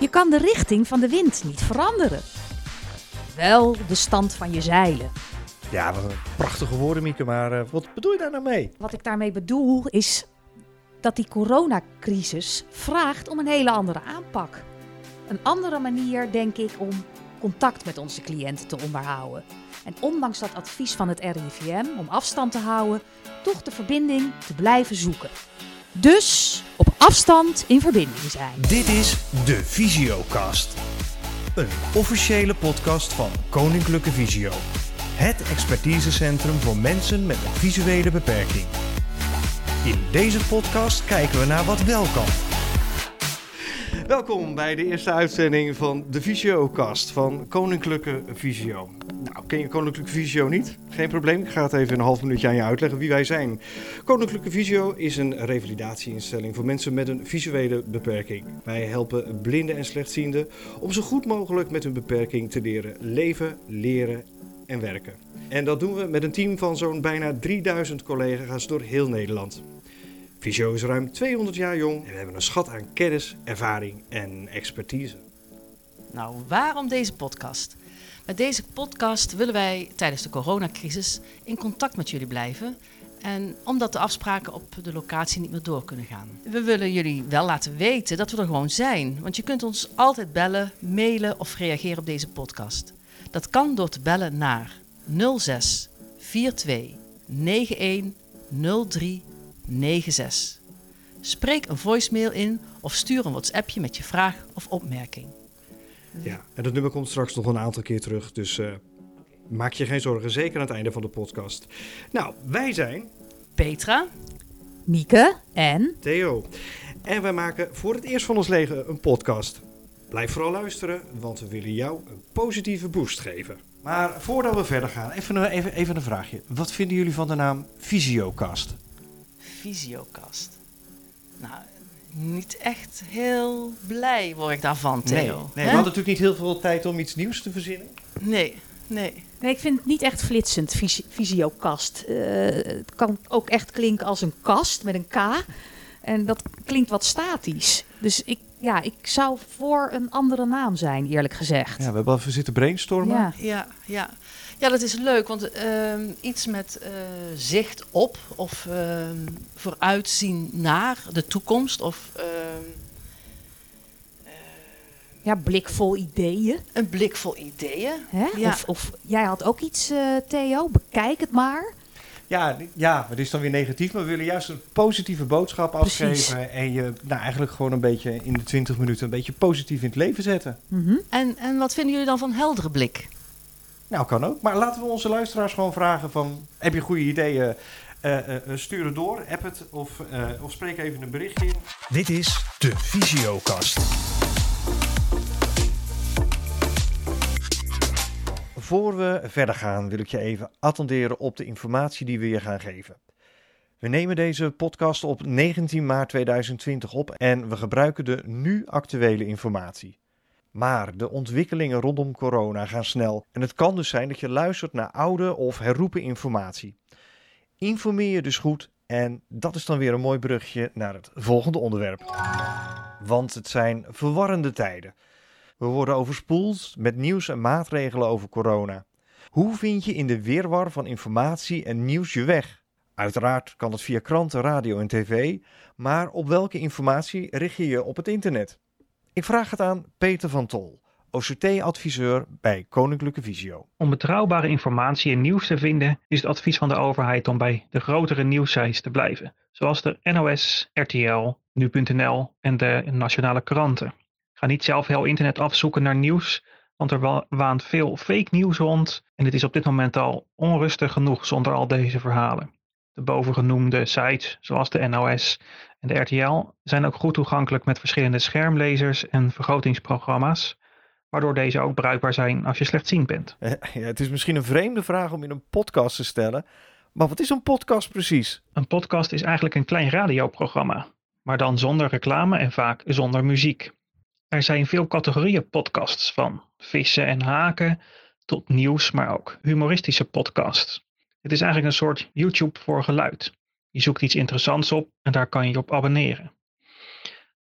Je kan de richting van de wind niet veranderen. Wel de stand van je zeilen. Ja, wat een prachtige woorden, Mieke. Maar uh, wat bedoel je daar nou mee? Wat ik daarmee bedoel is dat die coronacrisis vraagt om een hele andere aanpak. Een andere manier, denk ik, om contact met onze cliënten te onderhouden. En ondanks dat advies van het RIVM om afstand te houden, toch de verbinding te blijven zoeken. Dus op afstand in verbinding zijn. Dit is de Visiocast. Een officiële podcast van Koninklijke Visio. Het expertisecentrum voor mensen met een visuele beperking. In deze podcast kijken we naar wat wel kan. Welkom bij de eerste uitzending van de Visiocast van Koninklijke Visio. Nou, ken je Koninklijke Visio niet? Geen probleem, ik ga het even een half minuutje aan je uitleggen wie wij zijn. Koninklijke Visio is een revalidatieinstelling voor mensen met een visuele beperking. Wij helpen blinden en slechtzienden om zo goed mogelijk met hun beperking te leren leven, leren en werken. En dat doen we met een team van zo'n bijna 3000 collega's door heel Nederland. Visio is ruim 200 jaar jong en we hebben een schat aan kennis, ervaring en expertise. Nou, waarom deze podcast? Met deze podcast willen wij tijdens de coronacrisis in contact met jullie blijven. En omdat de afspraken op de locatie niet meer door kunnen gaan. We willen jullie wel laten weten dat we er gewoon zijn. Want je kunt ons altijd bellen, mailen of reageren op deze podcast. Dat kan door te bellen naar 06 42 91 03 96. Spreek een voicemail in of stuur een WhatsAppje met je vraag of opmerking. Ja, en dat nummer komt straks nog een aantal keer terug, dus uh, maak je geen zorgen, zeker aan het einde van de podcast. Nou, wij zijn Petra, Mieke en Theo. En wij maken voor het eerst van ons leven een podcast. Blijf vooral luisteren, want we willen jou een positieve boost geven. Maar voordat we verder gaan, even een, even, even een vraagje. Wat vinden jullie van de naam Visiocast? Visiocast. Nou, niet echt heel blij word ik daarvan, Theo. Nee, nee we hadden natuurlijk niet heel veel tijd om iets nieuws te verzinnen. Nee, nee. Nee, ik vind het niet echt flitsend, vis visiokast. Uh, het kan ook echt klinken als een kast met een K. En dat klinkt wat statisch. Dus ik, ja, ik zou voor een andere naam zijn, eerlijk gezegd. Ja, we hebben even zitten brainstormen. Ja, ja. ja. Ja, dat is leuk, want ehm, iets met uh, zicht op of uh, vooruitzien naar de toekomst of... Uh, ja, blikvol ideeën. Een blikvol ideeën. Hè? Ja. Of, of, jij had ook iets, eh, Theo, bekijk het maar. Ja, ja, het is dan weer negatief, maar we willen juist een positieve boodschap afgeven. En je nou, eigenlijk gewoon een beetje in de 20 minuten een beetje positief in het leven zetten. Mm -hmm. en, en wat vinden jullie dan van heldere blik? Nou, kan ook. Maar laten we onze luisteraars gewoon vragen van... heb je goede ideeën? Uh, uh, stuur het door, app het of, uh, of spreek even een berichtje in. Dit is de Visiokast. Voor we verder gaan wil ik je even attenderen op de informatie die we je gaan geven. We nemen deze podcast op 19 maart 2020 op en we gebruiken de nu actuele informatie. Maar de ontwikkelingen rondom corona gaan snel en het kan dus zijn dat je luistert naar oude of herroepen informatie. Informeer je dus goed en dat is dan weer een mooi brugje naar het volgende onderwerp. Want het zijn verwarrende tijden. We worden overspoeld met nieuws en maatregelen over corona. Hoe vind je in de weerwar van informatie en nieuws je weg? Uiteraard kan het via kranten, radio en tv, maar op welke informatie richt je je op het internet? Ik vraag het aan Peter van Tol, OCT-adviseur bij Koninklijke Visio. Om betrouwbare informatie en nieuws te vinden is het advies van de overheid om bij de grotere nieuwssites te blijven, zoals de NOS, RTL, Nu.nl en de nationale kranten. Ga niet zelf heel internet afzoeken naar nieuws, want er waant veel fake nieuws rond en het is op dit moment al onrustig genoeg zonder al deze verhalen. De bovengenoemde sites, zoals de NOS en de RTL, zijn ook goed toegankelijk met verschillende schermlezers en vergrotingsprogramma's, waardoor deze ook bruikbaar zijn als je slechtziend bent. Ja, het is misschien een vreemde vraag om in een podcast te stellen, maar wat is een podcast precies? Een podcast is eigenlijk een klein radioprogramma, maar dan zonder reclame en vaak zonder muziek. Er zijn veel categorieën podcasts, van vissen en haken tot nieuws, maar ook humoristische podcasts. Het is eigenlijk een soort YouTube voor geluid. Je zoekt iets interessants op en daar kan je op abonneren.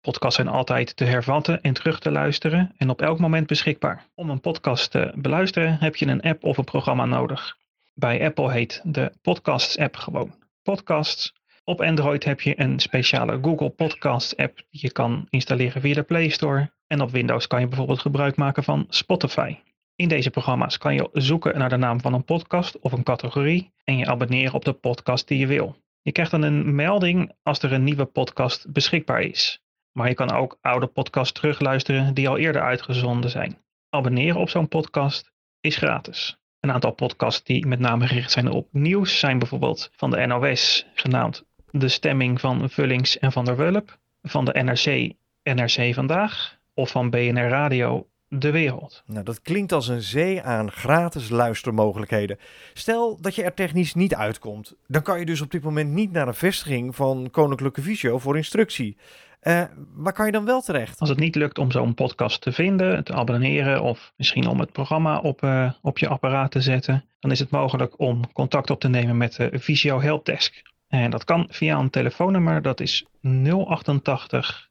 Podcasts zijn altijd te hervatten en terug te luisteren en op elk moment beschikbaar. Om een podcast te beluisteren heb je een app of een programma nodig. Bij Apple heet de Podcasts app gewoon Podcasts. Op Android heb je een speciale Google Podcasts app die je kan installeren via de Play Store. En op Windows kan je bijvoorbeeld gebruik maken van Spotify. In deze programma's kan je zoeken naar de naam van een podcast of een categorie en je abonneren op de podcast die je wil. Je krijgt dan een melding als er een nieuwe podcast beschikbaar is. Maar je kan ook oude podcasts terugluisteren die al eerder uitgezonden zijn. Abonneren op zo'n podcast is gratis. Een aantal podcasts die met name gericht zijn op nieuws zijn bijvoorbeeld van de NOS, genaamd De Stemming van Vullings en van der Wulp, van de NRC, NRC Vandaag, of van BNR Radio, De Wereld. Nou, dat klinkt als een zee aan gratis luistermogelijkheden. Stel dat je er technisch niet uitkomt, dan kan je dus op dit moment niet naar een vestiging van Koninklijke Visio voor instructie. Uh, waar kan je dan wel terecht? Als het niet lukt om zo'n podcast te vinden, te abonneren of misschien om het programma op, uh, op je apparaat te zetten, dan is het mogelijk om contact op te nemen met de Visio Helpdesk. En dat kan via een telefoonnummer, dat is 088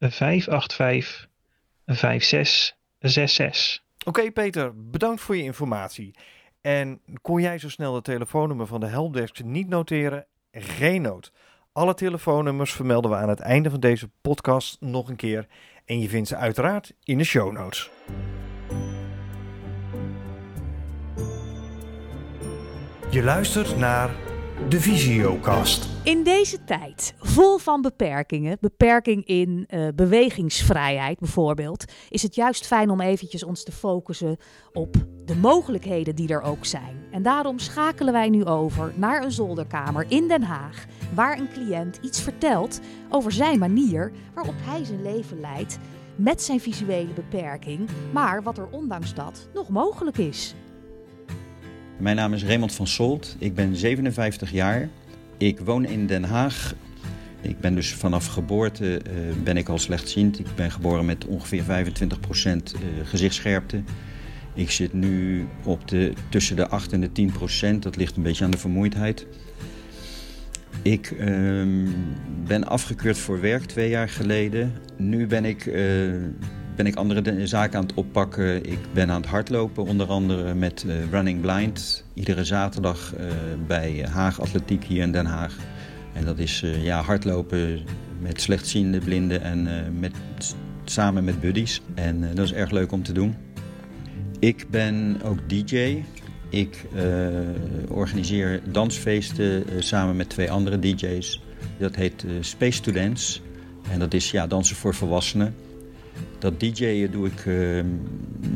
585 5666. Oké Peter, bedankt voor je informatie. En kon jij zo snel het telefoonnummer van de Helpdesk niet noteren? Geen nood. Alle telefoonnummers vermelden we aan het einde van deze podcast nog een keer. En je vindt ze uiteraard in de show notes. Je luistert naar de Visiocast. In deze tijd, vol van beperkingen, beperking in uh, bewegingsvrijheid bijvoorbeeld, is het juist fijn om eventjes ons te focussen op de mogelijkheden die er ook zijn. En daarom schakelen wij nu over naar een zolderkamer in Den Haag, waar een cliënt iets vertelt over zijn manier waarop hij zijn leven leidt met zijn visuele beperking, maar wat er ondanks dat nog mogelijk is. Mijn naam is Raymond van Solt. Ik ben 57 jaar. Ik woon in Den Haag. Ik ben dus vanaf geboorte uh, ben ik al slechtziend. Ik ben geboren met ongeveer 25% uh, gezichtsscherpte. Ik zit nu op de, tussen de 8 en de 10% Dat ligt een beetje aan de vermoeidheid. Ik uh, ben afgekeurd voor werk twee jaar geleden. Nu ben ik uh, ben ik andere zaken aan het oppakken. Ik ben aan het hardlopen, onder andere met uh, Running Blind. Iedere zaterdag uh, bij Haag Atletiek hier in Den Haag. En dat is uh, ja, hardlopen met slechtziende blinden en met, samen met buddies. En dat is erg leuk om te doen. Ik ben ook DJ. Ik organiseer dansfeesten samen met twee andere DJ's. Dat heet Space Dance. En dat is ja, dansen voor volwassenen. Dat DJ'en doe ik uh,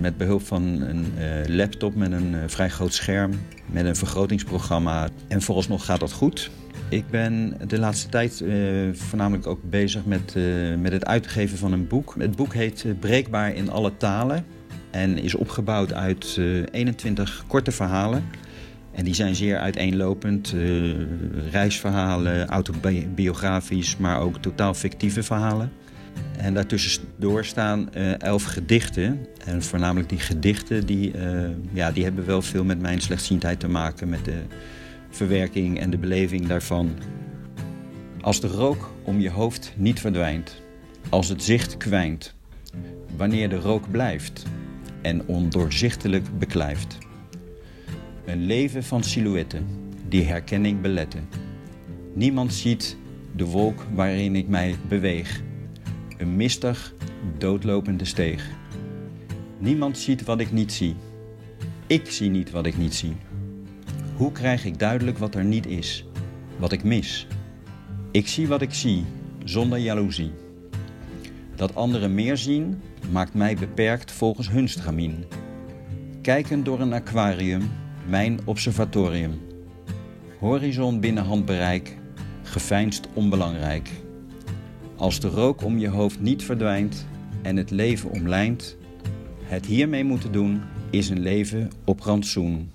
met behulp van een uh, laptop met een uh, vrij groot scherm, met een vergrotingsprogramma. En vooralsnog gaat dat goed. Ik ben de laatste tijd voornamelijk ook bezig met, met het uitgeven van een boek. Het boek heet Breekbaar in alle talen en is opgebouwd uit 21 korte verhalen. En die zijn zeer uiteenlopend. reisverhalen, autobiografisch, maar ook totaal fictieve verhalen. En daartussendoor staan uh, elf gedichten. En voornamelijk die gedichten, die, uh, ja, die hebben wel veel met mijn slechtziendheid te maken. Met de verwerking en de beleving daarvan. Als de rook om je hoofd niet verdwijnt. Als het zicht kwijnt. Wanneer de rook blijft en ondoorzichtelijk beklijft. Een leven van silhouetten die herkenning beletten. Niemand ziet de wolk waarin ik mij beweeg een mistig, doodlopende steeg. Niemand ziet wat ik niet zie. Ik zie niet wat ik niet zie. Hoe krijg ik duidelijk wat er niet is, wat ik mis? Ik zie wat ik zie, zonder jaloezie. Dat anderen meer zien, maakt mij beperkt volgens hun stramien. Kijken door een aquarium, mijn observatorium. Horizon binnen handbereik, geveinsd onbelangrijk. Als de rook om je hoofd niet verdwijnt en het leven omlijnt, het hiermee moeten doen is een leven op rantsoen.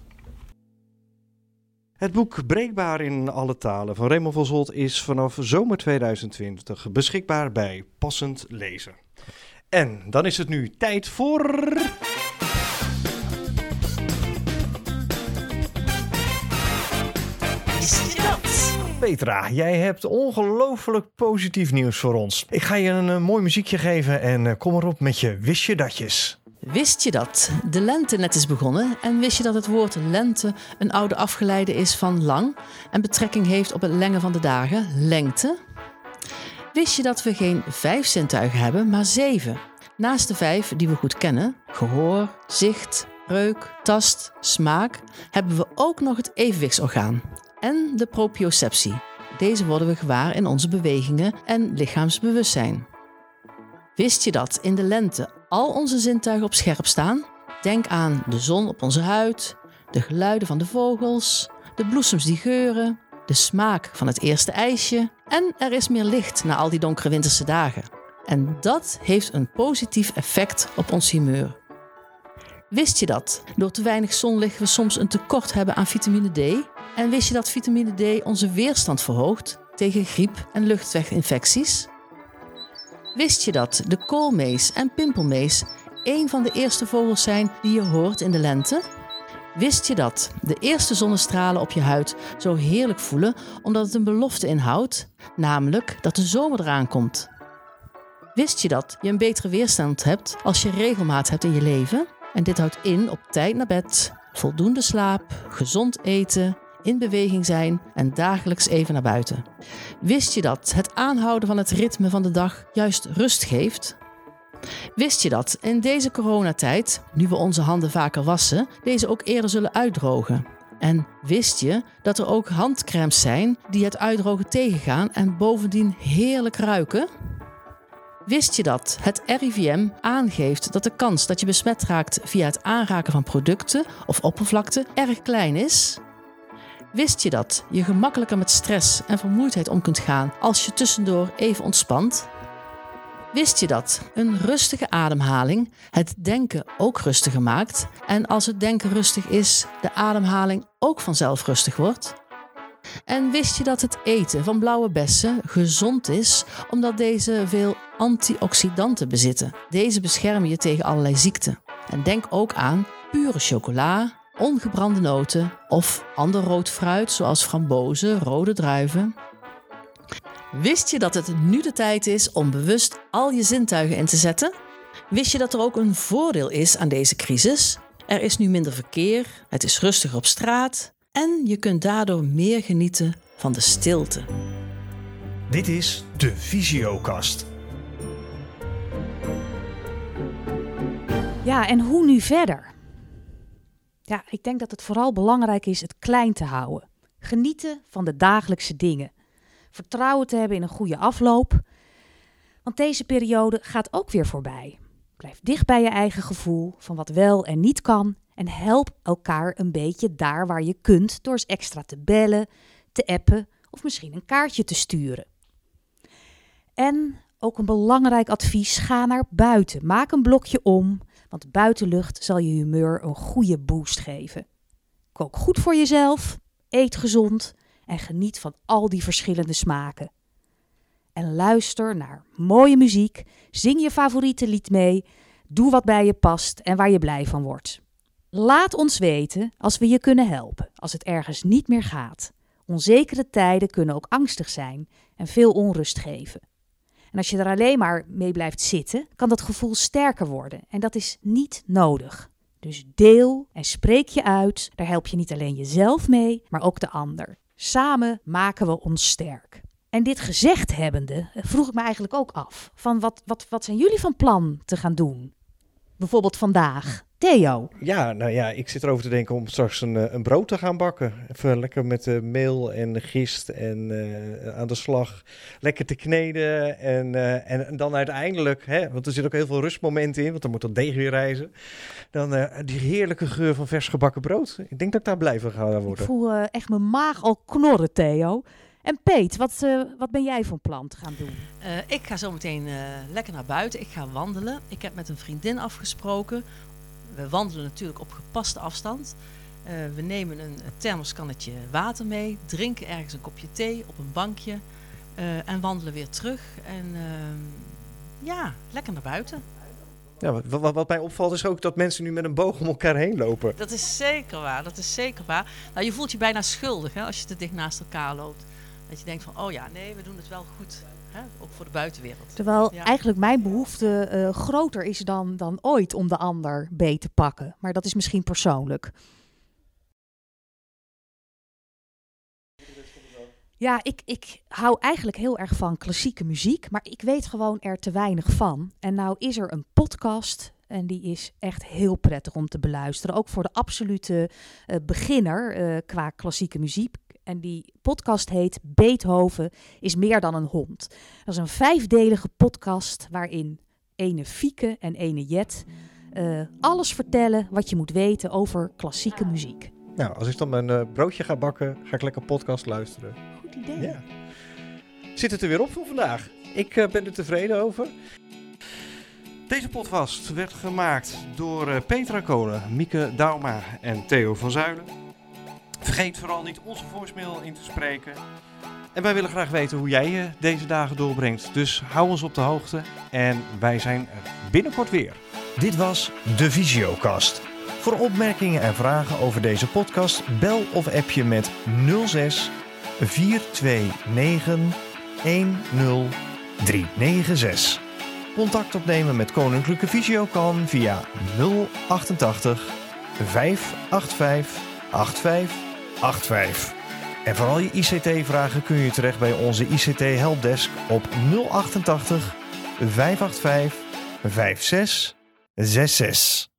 Het boek Breekbaar in alle talen van Raymond van Zolt is vanaf zomer 2020 beschikbaar bij Passend Lezen. En dan is het nu tijd voor. Petra, jij hebt ongelooflijk positief nieuws voor ons. Ik ga je een, eh, mooi muziekje geven en eh, kom erop met je wist je datjes. Wist je dat de lente net is begonnen? En wist je dat het woord lente een oude afgeleide is van lang en betrekking heeft op het lengen van de dagen, lengte? Wist je dat we geen vijf zintuigen hebben, maar zeven? Naast de vijf die we goed kennen, gehoor, zicht, reuk, tast, smaak, hebben we ook nog het evenwichtsorgaan en de proprioceptie. Deze worden we gewaar in onze bewegingen en lichaamsbewustzijn. Wist je dat in de lente al onze zintuigen op scherp staan? Denk aan de zon op onze huid, de geluiden van de vogels, de bloesems die geuren, de smaak van het eerste ijsje en er is meer licht na al die donkere winterse dagen. En dat heeft een positief effect op ons humeur. Wist je dat door te weinig zonlicht we soms een tekort hebben aan vitamine D? En wist je dat vitamine D onze weerstand verhoogt tegen griep en luchtweginfecties? Wist je dat de koolmees en pimpelmees een van de eerste vogels zijn die je hoort in de lente? Wist je dat de eerste zonnestralen op je huid zo heerlijk voelen omdat het een belofte inhoudt, namelijk dat de zomer eraan komt? Wist je dat je een betere weerstand hebt als je regelmaat hebt in je leven? En dit houdt in op tijd naar bed, voldoende slaap, gezond eten, in beweging zijn en dagelijks even naar buiten. Wist je dat het aanhouden van het ritme van de dag juist rust geeft? Wist je dat in deze coronatijd, nu we onze handen vaker wassen, deze ook eerder zullen uitdrogen? En wist je dat er ook handcremes zijn die het uitdrogen tegengaan en bovendien heerlijk ruiken? Wist je dat het RIVM aangeeft dat de kans dat je besmet raakt via het aanraken van producten of oppervlakte erg klein is? Wist je dat je gemakkelijker met stress en vermoeidheid om kunt gaan als je tussendoor even ontspant? Wist je dat een rustige ademhaling het denken ook rustiger maakt en als het denken rustig is, de ademhaling ook vanzelf rustig wordt? En wist je dat het eten van blauwe bessen gezond is omdat deze veel antioxidanten bezitten? Deze beschermen je tegen allerlei ziekten. En denk ook aan pure chocola, ongebrande noten of ander rood fruit zoals frambozen, rode druiven. Wist je dat het nu de tijd is om bewust al je zintuigen in te zetten? Wist je dat er ook een voordeel is aan deze crisis? Er is nu minder verkeer, het is rustiger op straat en je kunt daardoor meer genieten van de stilte. Dit is de Visiokast. Ja, en hoe nu verder? Ja, ik denk dat het vooral belangrijk is het klein te houden. Genieten van de dagelijkse dingen. Vertrouwen te hebben in een goede afloop. Want deze periode gaat ook weer voorbij. Blijf dicht bij je eigen gevoel van wat wel en niet kan. En help elkaar een beetje daar waar je kunt door eens extra te bellen, te appen of misschien een kaartje te sturen. En ook een belangrijk advies: ga naar buiten. Maak een blokje om, want buitenlucht zal je humeur een goede boost geven. Kook goed voor jezelf, eet gezond en geniet van al die verschillende smaken. En luister naar mooie muziek, zing je favoriete lied mee, doe wat bij je past en waar je blij van wordt. Laat ons weten als we je kunnen helpen, als het ergens niet meer gaat. Onzekere tijden kunnen ook angstig zijn en veel onrust geven. En als je er alleen maar mee blijft zitten, kan dat gevoel sterker worden. En dat is niet nodig. Dus deel en spreek je uit. Daar help je niet alleen jezelf mee, maar ook de ander. Samen maken we ons sterk. En dit gezegd hebbende, vroeg ik me eigenlijk ook af: van wat, wat, wat zijn jullie van plan te gaan doen? Bijvoorbeeld vandaag. Theo. Ja, nou ja, ik zit erover te denken om straks een, eh, een brood te gaan bakken. Even lekker met uh, meel en gist en uh, aan de slag. Lekker te kneden en, uh, en dan uiteindelijk, hè, want er zit ook heel veel rustmomenten in, want dan moet dat deeg weer reizen. Dan die heerlijke geur van vers gebakken brood. Ik denk dat ik daar blij van ga worden. Ik voel echt mijn maag al knorren, Theo. En Peet, wat, uh, wat ben jij van plan te gaan doen? Uh, ik ga zo meteen uh, lekker naar buiten. Ik ga wandelen. Ik heb met een vriendin afgesproken we wandelen natuurlijk op gepaste afstand. Uh, we nemen een, een thermoskannetje water mee, drinken ergens een kopje thee op een bankje uh, en wandelen weer terug. En uh, ja, lekker naar buiten. Ja, wat, wat, mij opvalt is ook dat mensen nu met een boog om elkaar heen lopen. Dat is zeker waar, dat is zeker waar. Nou, je voelt je bijna schuldig hè, als je te dicht naast elkaar loopt. Dat je denkt van, oh ja, nee, we doen het wel goed. Hè? Ook voor de buitenwereld. Terwijl Ja. eigenlijk mijn behoefte eh, groter is dan, dan ooit om de ander beet te pakken. Maar dat is misschien persoonlijk. Ja, ik, ik hou eigenlijk heel erg van klassieke muziek, maar ik weet gewoon er te weinig van. En nou is er een podcast en die is echt heel prettig om te beluisteren. Ook voor de absolute eh, beginner eh, qua klassieke muziek. En die podcast heet Beethoven is meer dan een hond. Dat is een vijfdelige podcast waarin ene Fieke en ene Jet eh, alles vertellen wat je moet weten over klassieke muziek. Nou, als ik dan mijn eh, broodje ga bakken, ga ik lekker podcast luisteren. Goed idee. Ja. Zit het er weer op voor vandaag? Ik eh, ben er tevreden over. Deze podcast werd gemaakt door eh, Petra Kolen, Mieke Dauma en Theo van Zuilen. Vergeet vooral niet onze voicemail in te spreken. En wij willen graag weten hoe jij je deze dagen doorbrengt. Dus hou ons op de hoogte en wij zijn binnenkort weer. Dit was de Visiocast. Voor opmerkingen en vragen over deze podcast bel of app je met 06 429 10396. Contact opnemen met Koninklijke Visio kan via 088 585 8585. En voor al je ICT-vragen kun je terecht bij onze ICT Helpdesk op 088 585 5666.